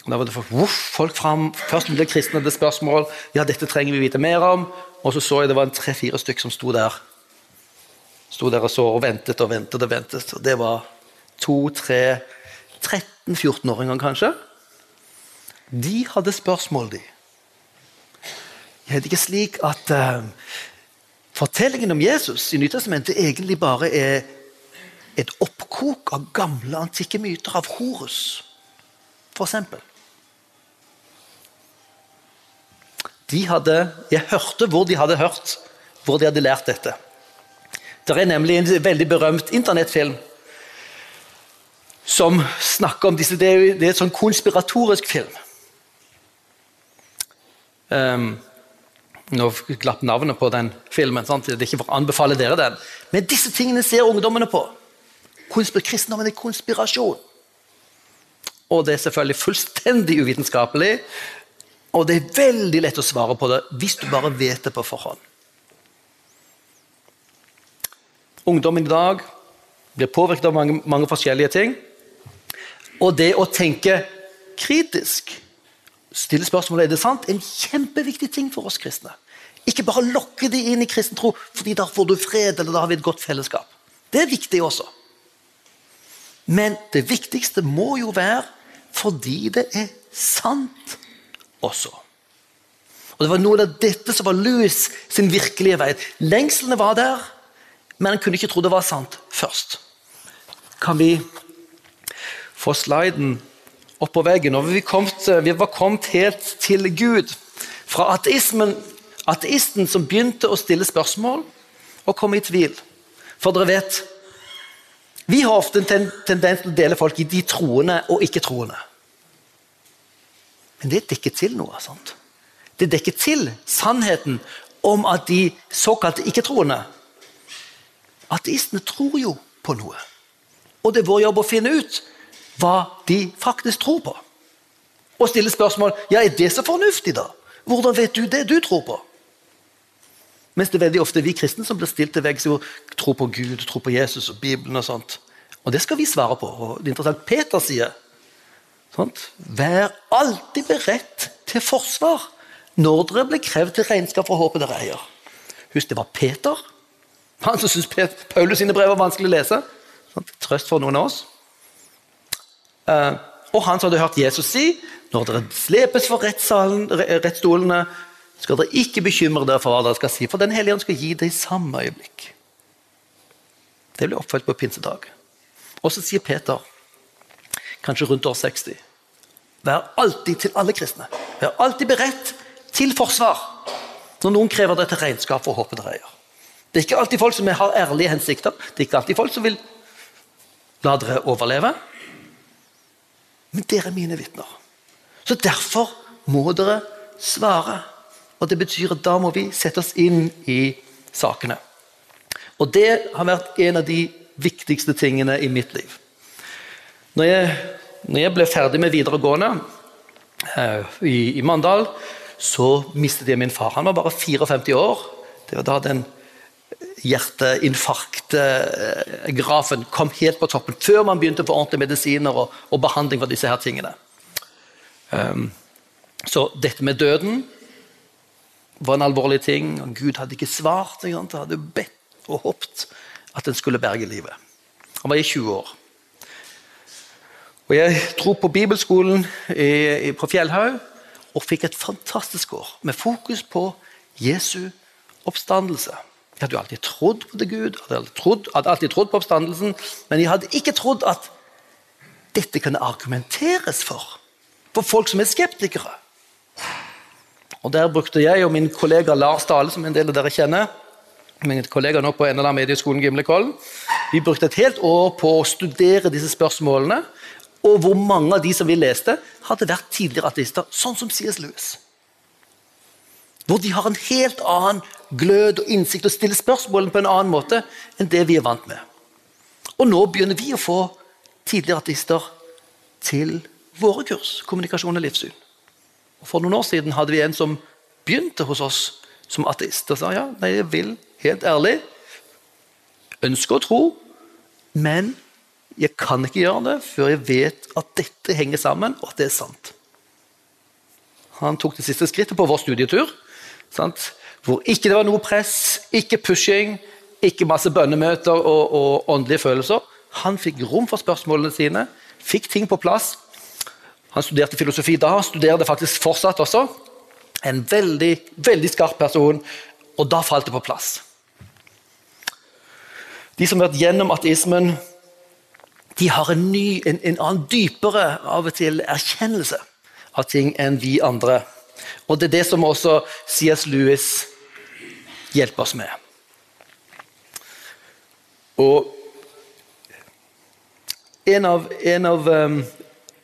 Da var det folk, folk fram, Først ble kristne det spørsmål ja, dette trenger vi vite mer om. Og så så jeg det var tre-fire stykker som sto der sto der og så og ventet og ventet og ventet. og Det var to, tre, 13-14-åringer kanskje. De hadde spørsmål, de. Er det ikke slik at uh, fortellingen om Jesus i Nytestamentet egentlig bare er et oppkok av gamle, antikke myter av Horus, f.eks.? De hadde, jeg hørte hvor de hadde hørt, hvor de hadde lært dette. Det er nemlig en veldig berømt internettfilm som snakker om disse Det er, det et sånn konspiratorisk film. Um, nå glapp navnet på den filmen. Sant? Det er ikke for å anbefale dere den. Men disse tingene ser ungdommene på. Kristendommen er konspirasjon. Og det er selvfølgelig fullstendig uvitenskapelig. Og det er veldig lett å svare på det hvis du bare vet det på forhånd. Ungdommen i dag blir påvirket av mange, mange forskjellige ting. Og det å tenke kritisk, stille spørsmålet er det sant, er en kjempeviktig ting for oss kristne. Ikke bare lokke de inn i kristen tro, fordi da får du fred eller da har vi et godt fellesskap. Det er viktig også. Men det viktigste må jo være fordi det er sant også. Og Det var noe av dette som var Louis sin virkelige vei. Lengslene var der, men han kunne ikke tro det var sant først. Kan vi få sliden opp på veggen? Og vi, kommet, vi var kommet helt til Gud. Fra ateismen, ateisten som begynte å stille spørsmål og komme i tvil. For dere vet, vi har ofte en tendens til å dele folk i de troende og ikke-troende. Men det dekker til noe. sant? Det dekker til sannheten om at de såkalte ikke-troende Ateistene tror jo på noe. Og det er vår jobb å finne ut hva de faktisk tror på. Og stille spørsmål ja, er det så fornuftig, da? Hvordan vet du det du tror på? Mens det er veldig ofte vi kristne som blir stilt til veggs og tror på Gud, tror på Jesus og Bibelen. og sånt. Og det skal vi svare på. Og det er interessant, Peter sier sånt, Vær alltid beredt til forsvar når dere blir krevd til regnskap for håpet dere eier. Husk, det var Peter han som syns Paulus sine brev var vanskelig å lese. Trøst for noen av oss. Uh, og han som hadde hørt Jesus si når dere slepes for rettsstolene, skal dere ikke bekymre dere for hva dere skal si, for Den hellige ånd skal gi det i samme øyeblikk. Det ble oppfylt på pinsedag. Og så sier Peter, kanskje rundt år 60, vær alltid til alle kristne. Vær alltid beredt til forsvar når noen krever dere til regnskap for håpet dere eier. Det er ikke alltid folk som har ærlige hensikter. Det er ikke alltid folk som vil la dere overleve. Men dere er mine vitner. Så derfor må dere svare. Og Det betyr at da må vi sette oss inn i sakene. Og det har vært en av de viktigste tingene i mitt liv. Når jeg, når jeg ble ferdig med videregående eh, i, i Mandal, så mistet jeg min far. Han var bare 54 år. Det var da den hjerteinfarktgrafen kom helt på toppen, før man begynte på ordentlige medisiner og, og behandling for disse her tingene. Um, så dette med døden var en alvorlig ting. og Gud hadde ikke svart. Han hadde bedt og håpet at en skulle berge livet. Han var i 20 år. Og Jeg dro på bibelskolen i, i, på Fjellhaug og fikk et fantastisk år med fokus på Jesu oppstandelse. Jeg hadde jo alltid trodd på det Gud, hadde trodd, hadde alltid trodd på oppstandelsen, men jeg hadde ikke trodd at dette kunne argumenteres for. For folk som er skeptikere. Og Der brukte jeg og min kollega Lars Dale, som en del av dere kjenner, min kollega nå på NLA Medieskolen Gimlekollen, vi brukte et helt år på å studere disse spørsmålene. Og hvor mange av de som vi leste, hadde vært tidligere ateister, sånn som C.S. Lewis. Hvor de har en helt annen glød og innsikt og stiller spørsmålene på en annen måte enn det vi er vant med. Og nå begynner vi å få tidligere artister til våre kurs, kommunikasjon og livssyn. Og For noen år siden hadde vi en som begynte hos oss som ateist. Og sa ja, nei, jeg vil helt ærlig ønske å tro, men jeg kan ikke gjøre det før jeg vet at dette henger sammen, og at det er sant. Han tok det siste skrittet på vår studietur. Sant? Hvor ikke det var noe press, ikke pushing, ikke masse bønnemøter og, og åndelige følelser. Han fikk rom for spørsmålene sine, fikk ting på plass. Han studerte filosofi da, studerer det faktisk fortsatt også. En veldig, veldig skarp person, og da falt det på plass. De som har vært gjennom ateismen, de har en ny, en, en annen dypere av og til erkjennelse av ting enn vi andre. Og Det er det som også C.S. Lewis hjelper oss med. Og en av, en av um,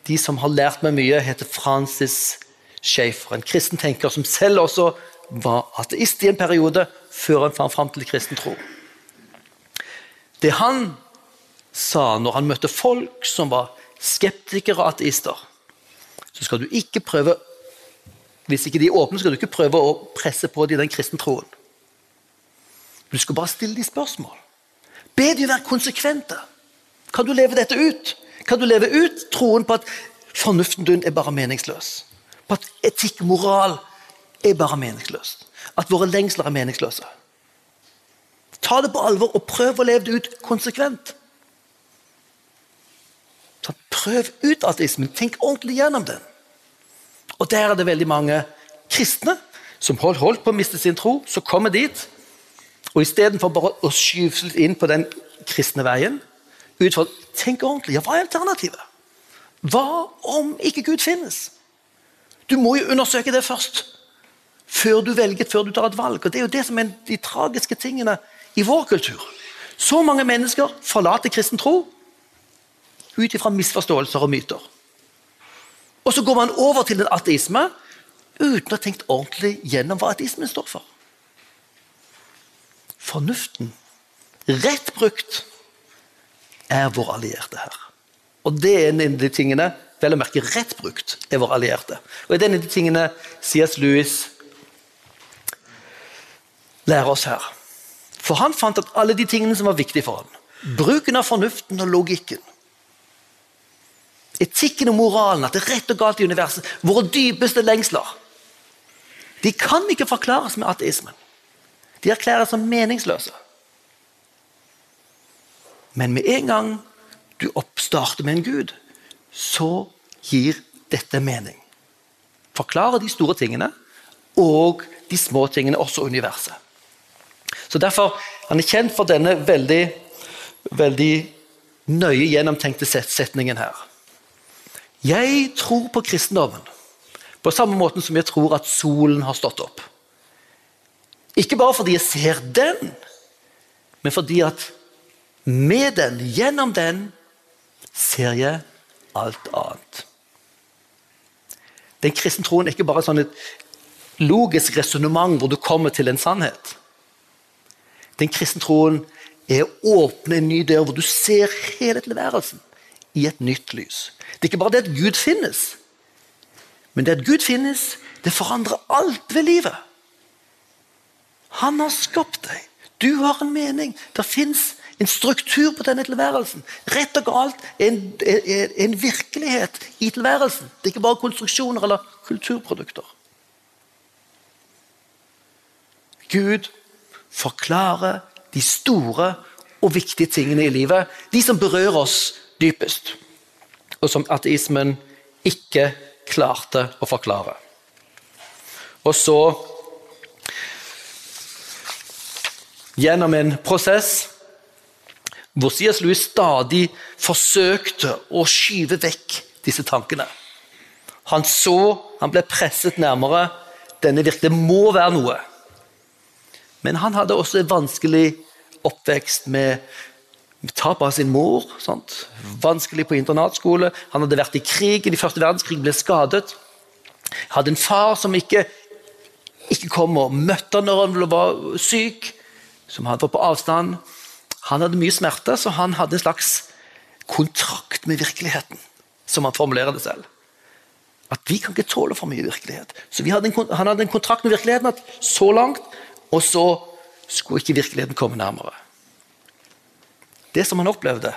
de som har lært meg mye, heter Francis Schaefer. En kristen tenker som selv også var ateist i en periode, før han fant fram til kristen tro. Det han sa når han møtte folk som var skeptikere og ateister, så skal du ikke prøve Hvis ikke de er åpne, skal du ikke prøve å presse på dem den kristne troen. Du skal bare stille dem spørsmål. Be dem være konsekvente. Kan du leve dette ut? Kan du leve ut troen på at fornuften din er bare meningsløs? På at etikk moral er bare meningsløst? At våre lengsler er meningsløse? Ta det på alvor og prøv å leve det ut konsekvent. Så prøv ut ateismen. Tenk ordentlig gjennom den. Og der er det veldig mange kristne som holdt, på å miste sin tro, som kommer dit. Og istedenfor bare å skyve inn på den kristne veien Tenk ordentlig. Ja, hva er alternativet? Hva om ikke Gud finnes? Du må jo undersøke det først. Før du velger, før du tar et valg. Og Det er jo det som er de tragiske tingene i vår kultur. Så mange mennesker forlater kristen tro ut ifra misforståelser og myter. Og så går man over til en ateisme uten å ha tenkt ordentlig gjennom hva ateismen står for. Fornuften, rett brukt, er vår allierte her. Og det er en av de tingene vel å merke rett brukt er vår allierte. Og det er en av de tingene C.S. Lewis lærer oss her. For han fant at alle de tingene som var viktige for ham, bruken av fornuften og logikken, Etikken og moralen, at det er rett og galt i universet, våre dypeste lengsler, de kan ikke forklares med ateismen. De erklæres som meningsløse. Men med en gang du oppstarter med en gud, så gir dette mening. Forklarer de store tingene og de små tingene, også universet. Så Derfor han er kjent for denne veldig, veldig nøye gjennomtenkte setningen her. Jeg tror på kristendommen på samme måten som jeg tror at solen har stått opp. Ikke bare fordi jeg ser den, men fordi at med den, gjennom den, ser jeg alt annet. Den kristne troen er ikke bare sånn et logisk resonnement hvor du kommer til en sannhet. Den kristne troen er å åpne en ny dør hvor du ser hele tilværelsen i et nytt lys. Det er ikke bare det at Gud finnes, men det at Gud finnes, det forandrer alt ved livet. Han har skapt deg. Du har en mening. Det fins en struktur på denne tilværelsen. Rett og galt er en, er en virkelighet i tilværelsen. Det er ikke bare konstruksjoner eller kulturprodukter. Gud forklarer de store og viktige tingene i livet. De som berører oss dypest, og som ateismen ikke klarte å forklare. Og så Gjennom en prosess hvor C.S. Louis stadig forsøkte å skyve vekk disse tankene. Han så, han ble presset nærmere. Denne virkelig må være noe. Men han hadde også en vanskelig oppvekst med tap av sin mor. Sant? Vanskelig på internatskole. Han hadde vært i krig i første verdenskrig, ble skadet. Hadde en far som ikke, ikke kom og møtte han når han var syk, som han var på avstand. Han hadde mye smerte, så han hadde en slags kontrakt med virkeligheten, som han formulerer det selv. At vi kan ikke tåle for mye virkelighet. Så hadde en, Han hadde en kontrakt med virkeligheten at så langt, og så skulle ikke virkeligheten komme nærmere. Det som han opplevde,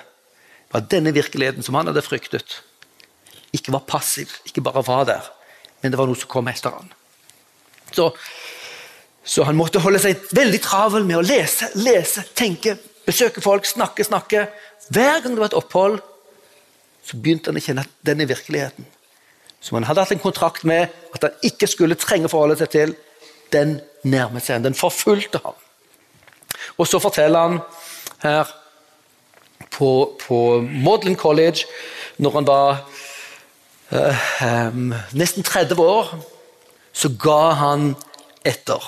var denne virkeligheten som han hadde fryktet, ikke var passiv, ikke bare var der, men det var noe som kom etter han. Så, så han måtte holde seg veldig travel med å lese, lese, tenke, besøke folk, snakke, snakke. Hver gang det var et opphold, så begynte han å kjenne at denne virkeligheten, som han hadde hatt en kontrakt med at han ikke skulle trenge å forholde seg til, den nærmet seg. Den forfulgte ham. Og så forteller han her på, på Maudlin College, når han var uh, um, nesten 30 år, så ga han etter.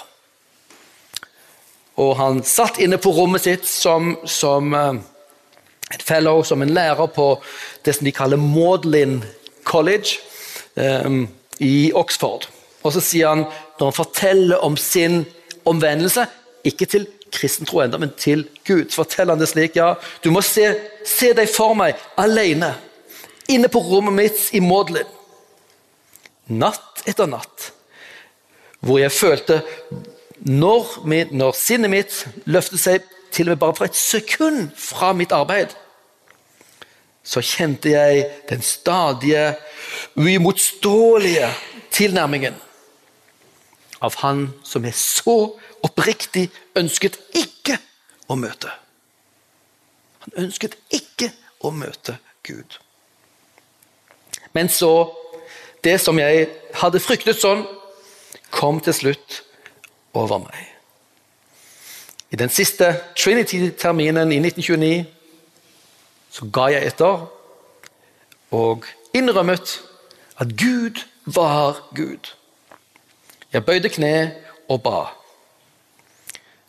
Og han satt inne på rommet sitt som, som uh, et fellow, som en lærer på det som de kaller Maudlin College um, i Oxford. Og så sier han, når han forteller om sin omvendelse, ikke til kristen tro enda, men til Gud, så forteller han det slik. ja, Du må se, se deg for meg alene, inne på rommet mitt i Maudlin. Natt etter natt. Hvor jeg følte når, når sinnet mitt løftet seg til og med bare for et sekund fra mitt arbeid, så kjente jeg den stadige, uimotståelige tilnærmingen av Han som er så oppriktig ønsket ikke å møte. Han ønsket ikke å møte Gud. Men så Det som jeg hadde fryktet sånn, kom til slutt over meg. I den siste Trinity-terminen i 1929 så ga jeg etter og innrømmet at Gud var Gud. Jeg bøyde kne og ba.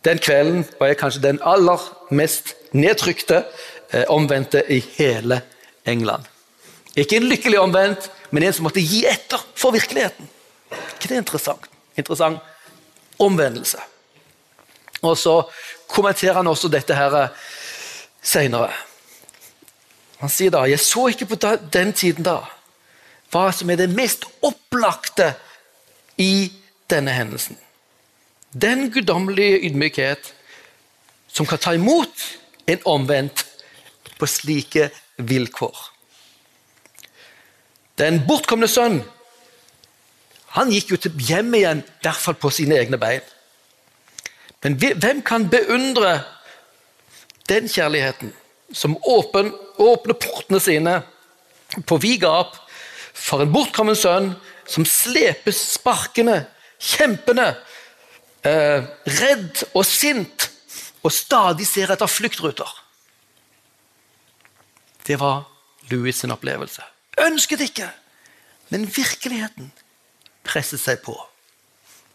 Den kvelden var jeg kanskje den aller mest nedtrykte eh, omvendte i hele England. Ikke en lykkelig omvendt, men en som måtte gi etter for virkeligheten. ikke det er interessant? Interessant omvendelse. Og Så kommenterer han også dette her seinere. senere. Han sier da jeg så ikke på den tiden da hva som er det mest opplagte i denne hendelsen. Den guddommelige ydmykhet som kan ta imot en omvendt på slike vilkår. Den bortkomne sønn han gikk jo til hjem igjen, i hvert fall på sine egne bein. Men hvem kan beundre den kjærligheten som åpen, åpner portene sine på vid gap for en bortkommen sønn som slepes sparkende, kjempende eh, redd og sint og stadig ser etter fluktruter. Det var Louis sin opplevelse. Ønsket ikke, men virkeligheten presset seg på.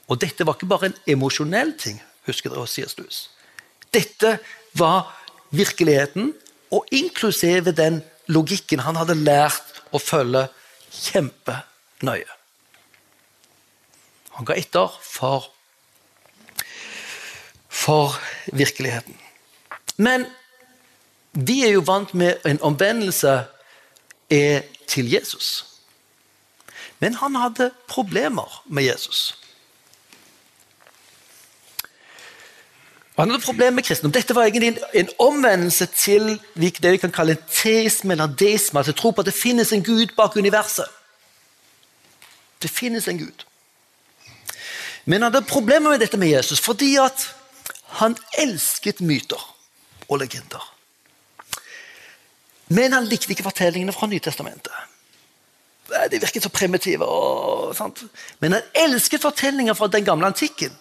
Og dette var ikke bare en emosjonell ting, husker dere sier Louis. Dette var virkeligheten, og inklusive den logikken han hadde lært å følge kjempenøye. Han ga etter for for virkeligheten. Men vi er jo vant med en omvendelse til Jesus. Men han hadde problemer med Jesus. Han hadde problemer med kristendom. Dette var egentlig en omvendelse til det vi kan kalle en teisme eller deisme, altså tro på at det finnes en Gud bak universet. Det finnes en Gud. Men han hadde problemer med dette med Jesus fordi at han elsket myter og legender. Men han likte ikke fortellingene fra Nytestamentet. De virket så primitive. Og, sant? Men han elsket fortellinger fra den gamle antikken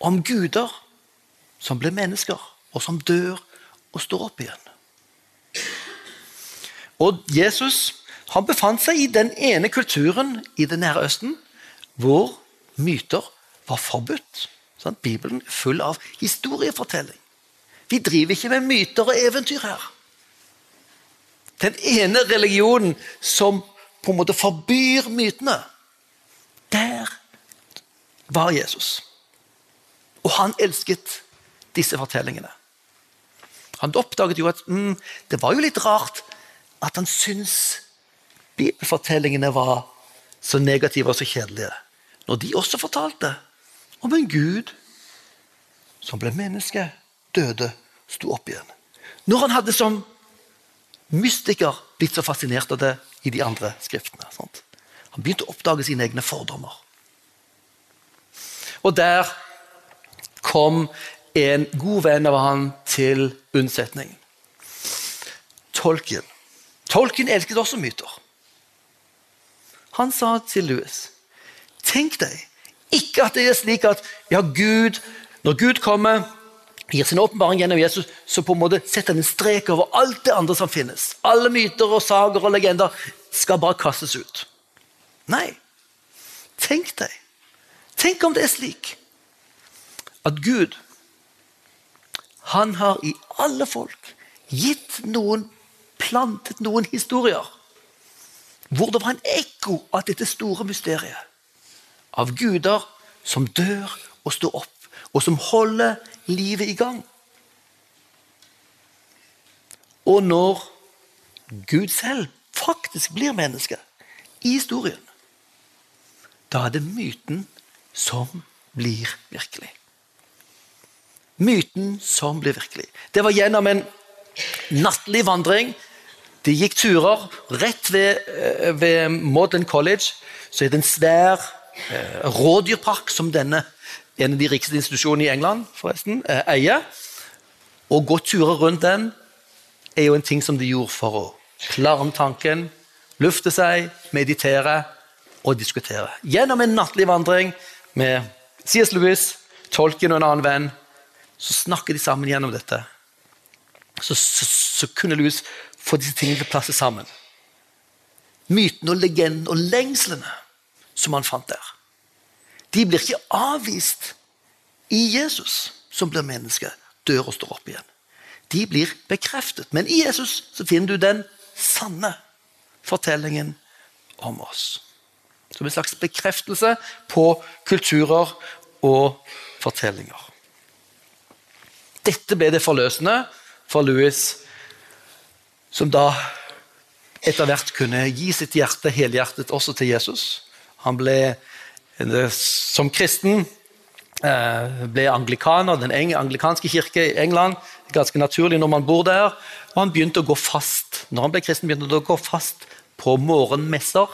om guder som ble mennesker, og som dør og står opp igjen. Og Jesus han befant seg i den ene kulturen i Det nære Østen hvor myter var forbudt. Sånn, Bibelen er full av historiefortelling. Vi driver ikke med myter og eventyr her. Den ene religionen som på en måte forbyr mytene, der var Jesus. Og han elsket disse fortellingene. Han oppdaget jo at mm, det var jo litt rart at han syntes bibelfortellingene var så negative og så kjedelige. Når de også fortalte om en Gud som ble menneske, døde, sto opp igjen. Når han hadde som mystiker blitt så fascinert av det i de andre skriftene. Sant? Han begynte å oppdage sine egne fordommer. Og der kom en god venn av han til unnsetning. Tolkien. Tolkien elsket også myter. Han sa til Louis Tenk deg ikke at det er slik at ja, Gud, når Gud kommer, gir sin åpenbaring gjennom Jesus, så på en måte setter han en strek over alt det andre som finnes. Alle myter og sager og legender skal bare kastes ut. Nei. Tenk deg. Tenk om det er slik at Gud han har i alle folk gitt noen plantet noen historier hvor det var en ekko av dette store mysteriet. Av guder som dør og står opp, og som holder livet i gang. Og når Gud selv faktisk blir menneske i historien, da er det myten som blir virkelig. Myten som blir virkelig. Det var gjennom en nattlig vandring de gikk turer. Rett ved, eh, ved Modern College så er det en svær rådyrpark som denne, en av de rikeste institusjonene i England forresten, eh, eier. Å gå turer rundt den er jo en ting som de gjorde for å klarne tanken, lufte seg, meditere og diskutere. Gjennom en nattlig vandring med C.S. Lewis, tolken og en annen venn, så snakker de sammen gjennom dette. Så, så, så kunne Lewis få disse tingene til å plasse sammen. Mytene og legenden og lengslene som han fant der, de blir ikke avvist i Jesus, som blir menneske, dør og står opp igjen. De blir bekreftet. Men i Jesus så finner du den sanne fortellingen om oss. Som en slags bekreftelse på kulturer og fortellinger. Dette ble det forløsende for Louis som da etter hvert kunne gi sitt hjerte helhjertet også til Jesus. Han ble eh, som kristen eh, ble anglikaner, den anglikanske kirke i England. Ganske naturlig når man bor der. Og han begynte å gå fast når han ble kristen, begynte han å gå fast på morgenmesser.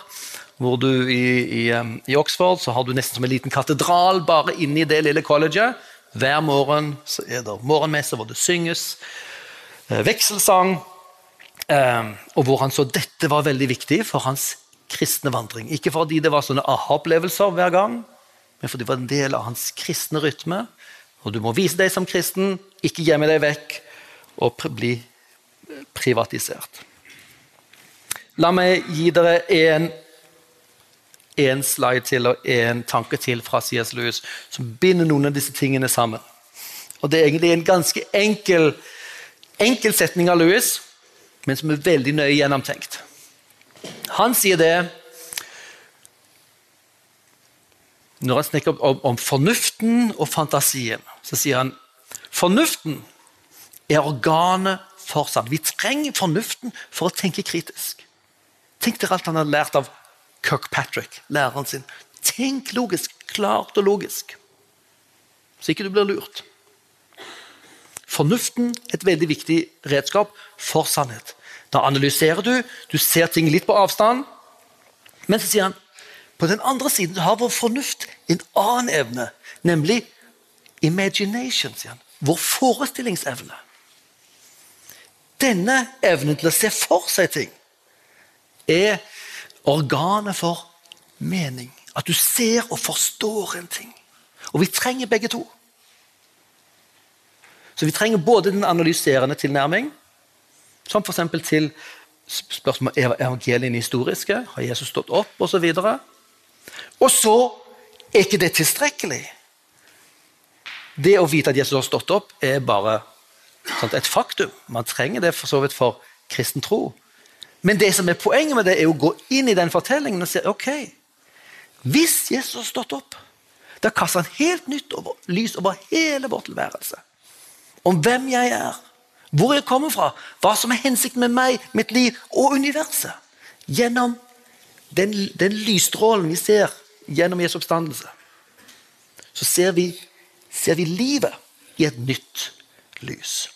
hvor du i, i, eh, i, Oxford så har du nesten som en liten katedral bare inni det lille colleget. Hver morgen så er det morgenmesser hvor det synges vekselsang. Ehm, og hvor han så dette var veldig viktig for hans kristne vandring. Ikke fordi det var sånne aha-opplevelser hver gang, men fordi det var en del av hans kristne rytme. Og du må vise deg som kristen, ikke gjemme deg vekk og bli privatisert. La meg gi dere en, en slide til og en tanke til fra C.S. Lewis som binder noen av disse tingene sammen. Og Det er egentlig en ganske enkel, enkel setning av Lewis, men som er veldig nøye gjennomtenkt. Han sier det Når han snakker om, om fornuften og fantasien, så sier han fornuften er organet for sannhet. Vi trenger fornuften for å tenke kritisk. Tenk dere alt han har lært av Kirkpatrick, læreren sin. Tenk logisk, klart og logisk, så ikke du blir lurt. Fornuften er et veldig viktig redskap for sannhet. Da analyserer du, du ser ting litt på avstand. Men så sier han på den andre siden har vår fornuft en annen evne, nemlig imagination. sier han. Vår forestillingsevne. Denne evnen til å se for seg ting er organet for mening. At du ser og forstår en ting. Og vi trenger begge to. Så vi trenger både den analyserende tilnærming, som f.eks. til spørsmål er evangeliene historiske, har Jesus stått opp. Og, og så er ikke det tilstrekkelig. Det å vite at Jesus har stått opp, er bare sant, et faktum. Man trenger det for så vidt for kristen tro. Men det som er poenget med det, er å gå inn i den fortellingen og si ok, hvis Jesus har stått opp, da kaster han helt nytt over, lys over hele vår tilværelse om hvem jeg er, hvor jeg kommer fra, hva som er hensikten med meg, mitt liv og universet. Gjennom den, den lysstrålen vi ser gjennom Jesu oppstandelse, så ser vi, ser vi livet i et nytt lys.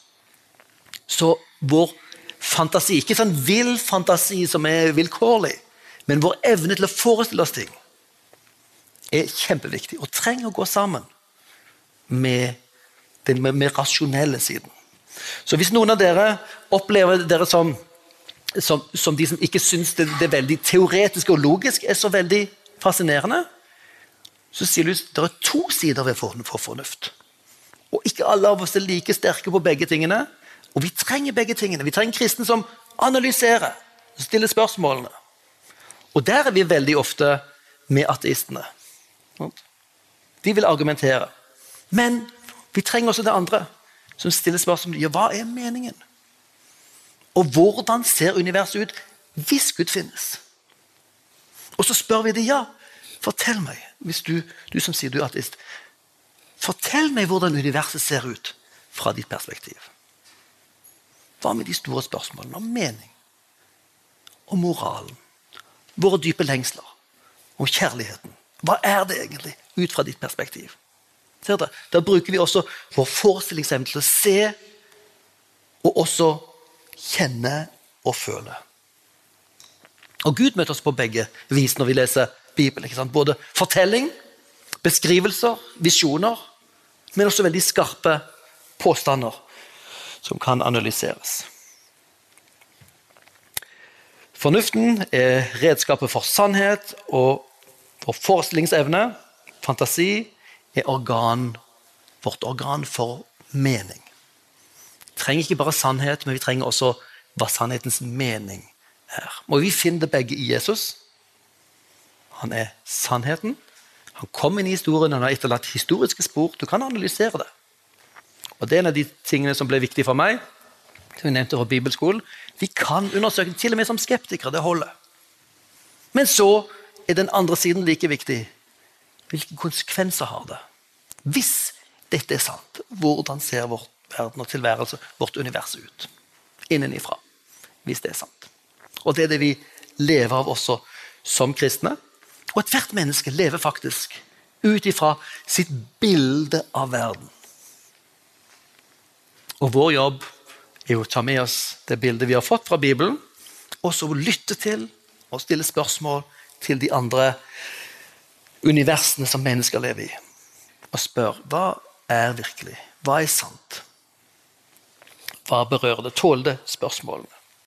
Så vår fantasi, ikke sånn vill fantasi som er vilkårlig, men vår evne til å forestille oss ting, er kjempeviktig og trenger å gå sammen med den mer rasjonelle siden. Så hvis noen av dere opplever dere som, som, som de som ikke syns det, det veldig teoretiske og logisk er så veldig fascinerende, så sier at det er to sider ved for, for fornuft. Og ikke alle av oss er like sterke på begge tingene. Og vi trenger begge tingene. Vi trenger kristne som analyserer, stiller spørsmålene. Og der er vi veldig ofte med ateistene. De vil argumentere. Men vi trenger også det andre, som stiller spørsmål ja, hva er meningen. Og hvordan ser universet ut hvis Gud finnes? Og så spør vi det, ja, fortell meg, hvis du, du som sier du er ateist, fortell meg hvordan universet ser ut fra ditt perspektiv. Hva med de store spørsmålene om mening, om moralen, våre dype lengsler, om kjærligheten? Hva er det egentlig, ut fra ditt perspektiv? Ser dere? Da bruker vi også vår forestillingsevne til å se og også kjenne og føle. Og Gud møter oss på begge vis når vi leser Bibelen. Både fortelling, beskrivelser, visjoner, men også veldig skarpe påstander som kan analyseres. Fornuften er redskapet for sannhet og for forestillingsevne. Fantasi er organ, vårt organ for mening. Vi trenger ikke bare sannhet, men vi trenger også hva sannhetens mening er. Og vi finner det begge i Jesus. Han er sannheten. Han kom inn i historien, han har etterlatt historiske spor. Du kan analysere det. Og Det er en av de tingene som ble viktig for meg. som vi nevnte fra bibelskolen. Vi kan undersøke, til og med som skeptikere. Det holder. Men så er den andre siden like viktig. Hvilke konsekvenser har det? Hvis dette er sant, hvordan ser vår verden og tilværelse, vårt univers, ut? Innenifra. Hvis det er sant. Og det er det vi lever av også som kristne. Og ethvert menneske lever faktisk ut ifra sitt bilde av verden. Og vår jobb er å ta med oss det bildet vi har fått fra Bibelen, og så lytte til og stille spørsmål til de andre universene som mennesker lever i. Og spør hva er virkelig? Hva er sant? Hva berører det? Tåler det spørsmålene?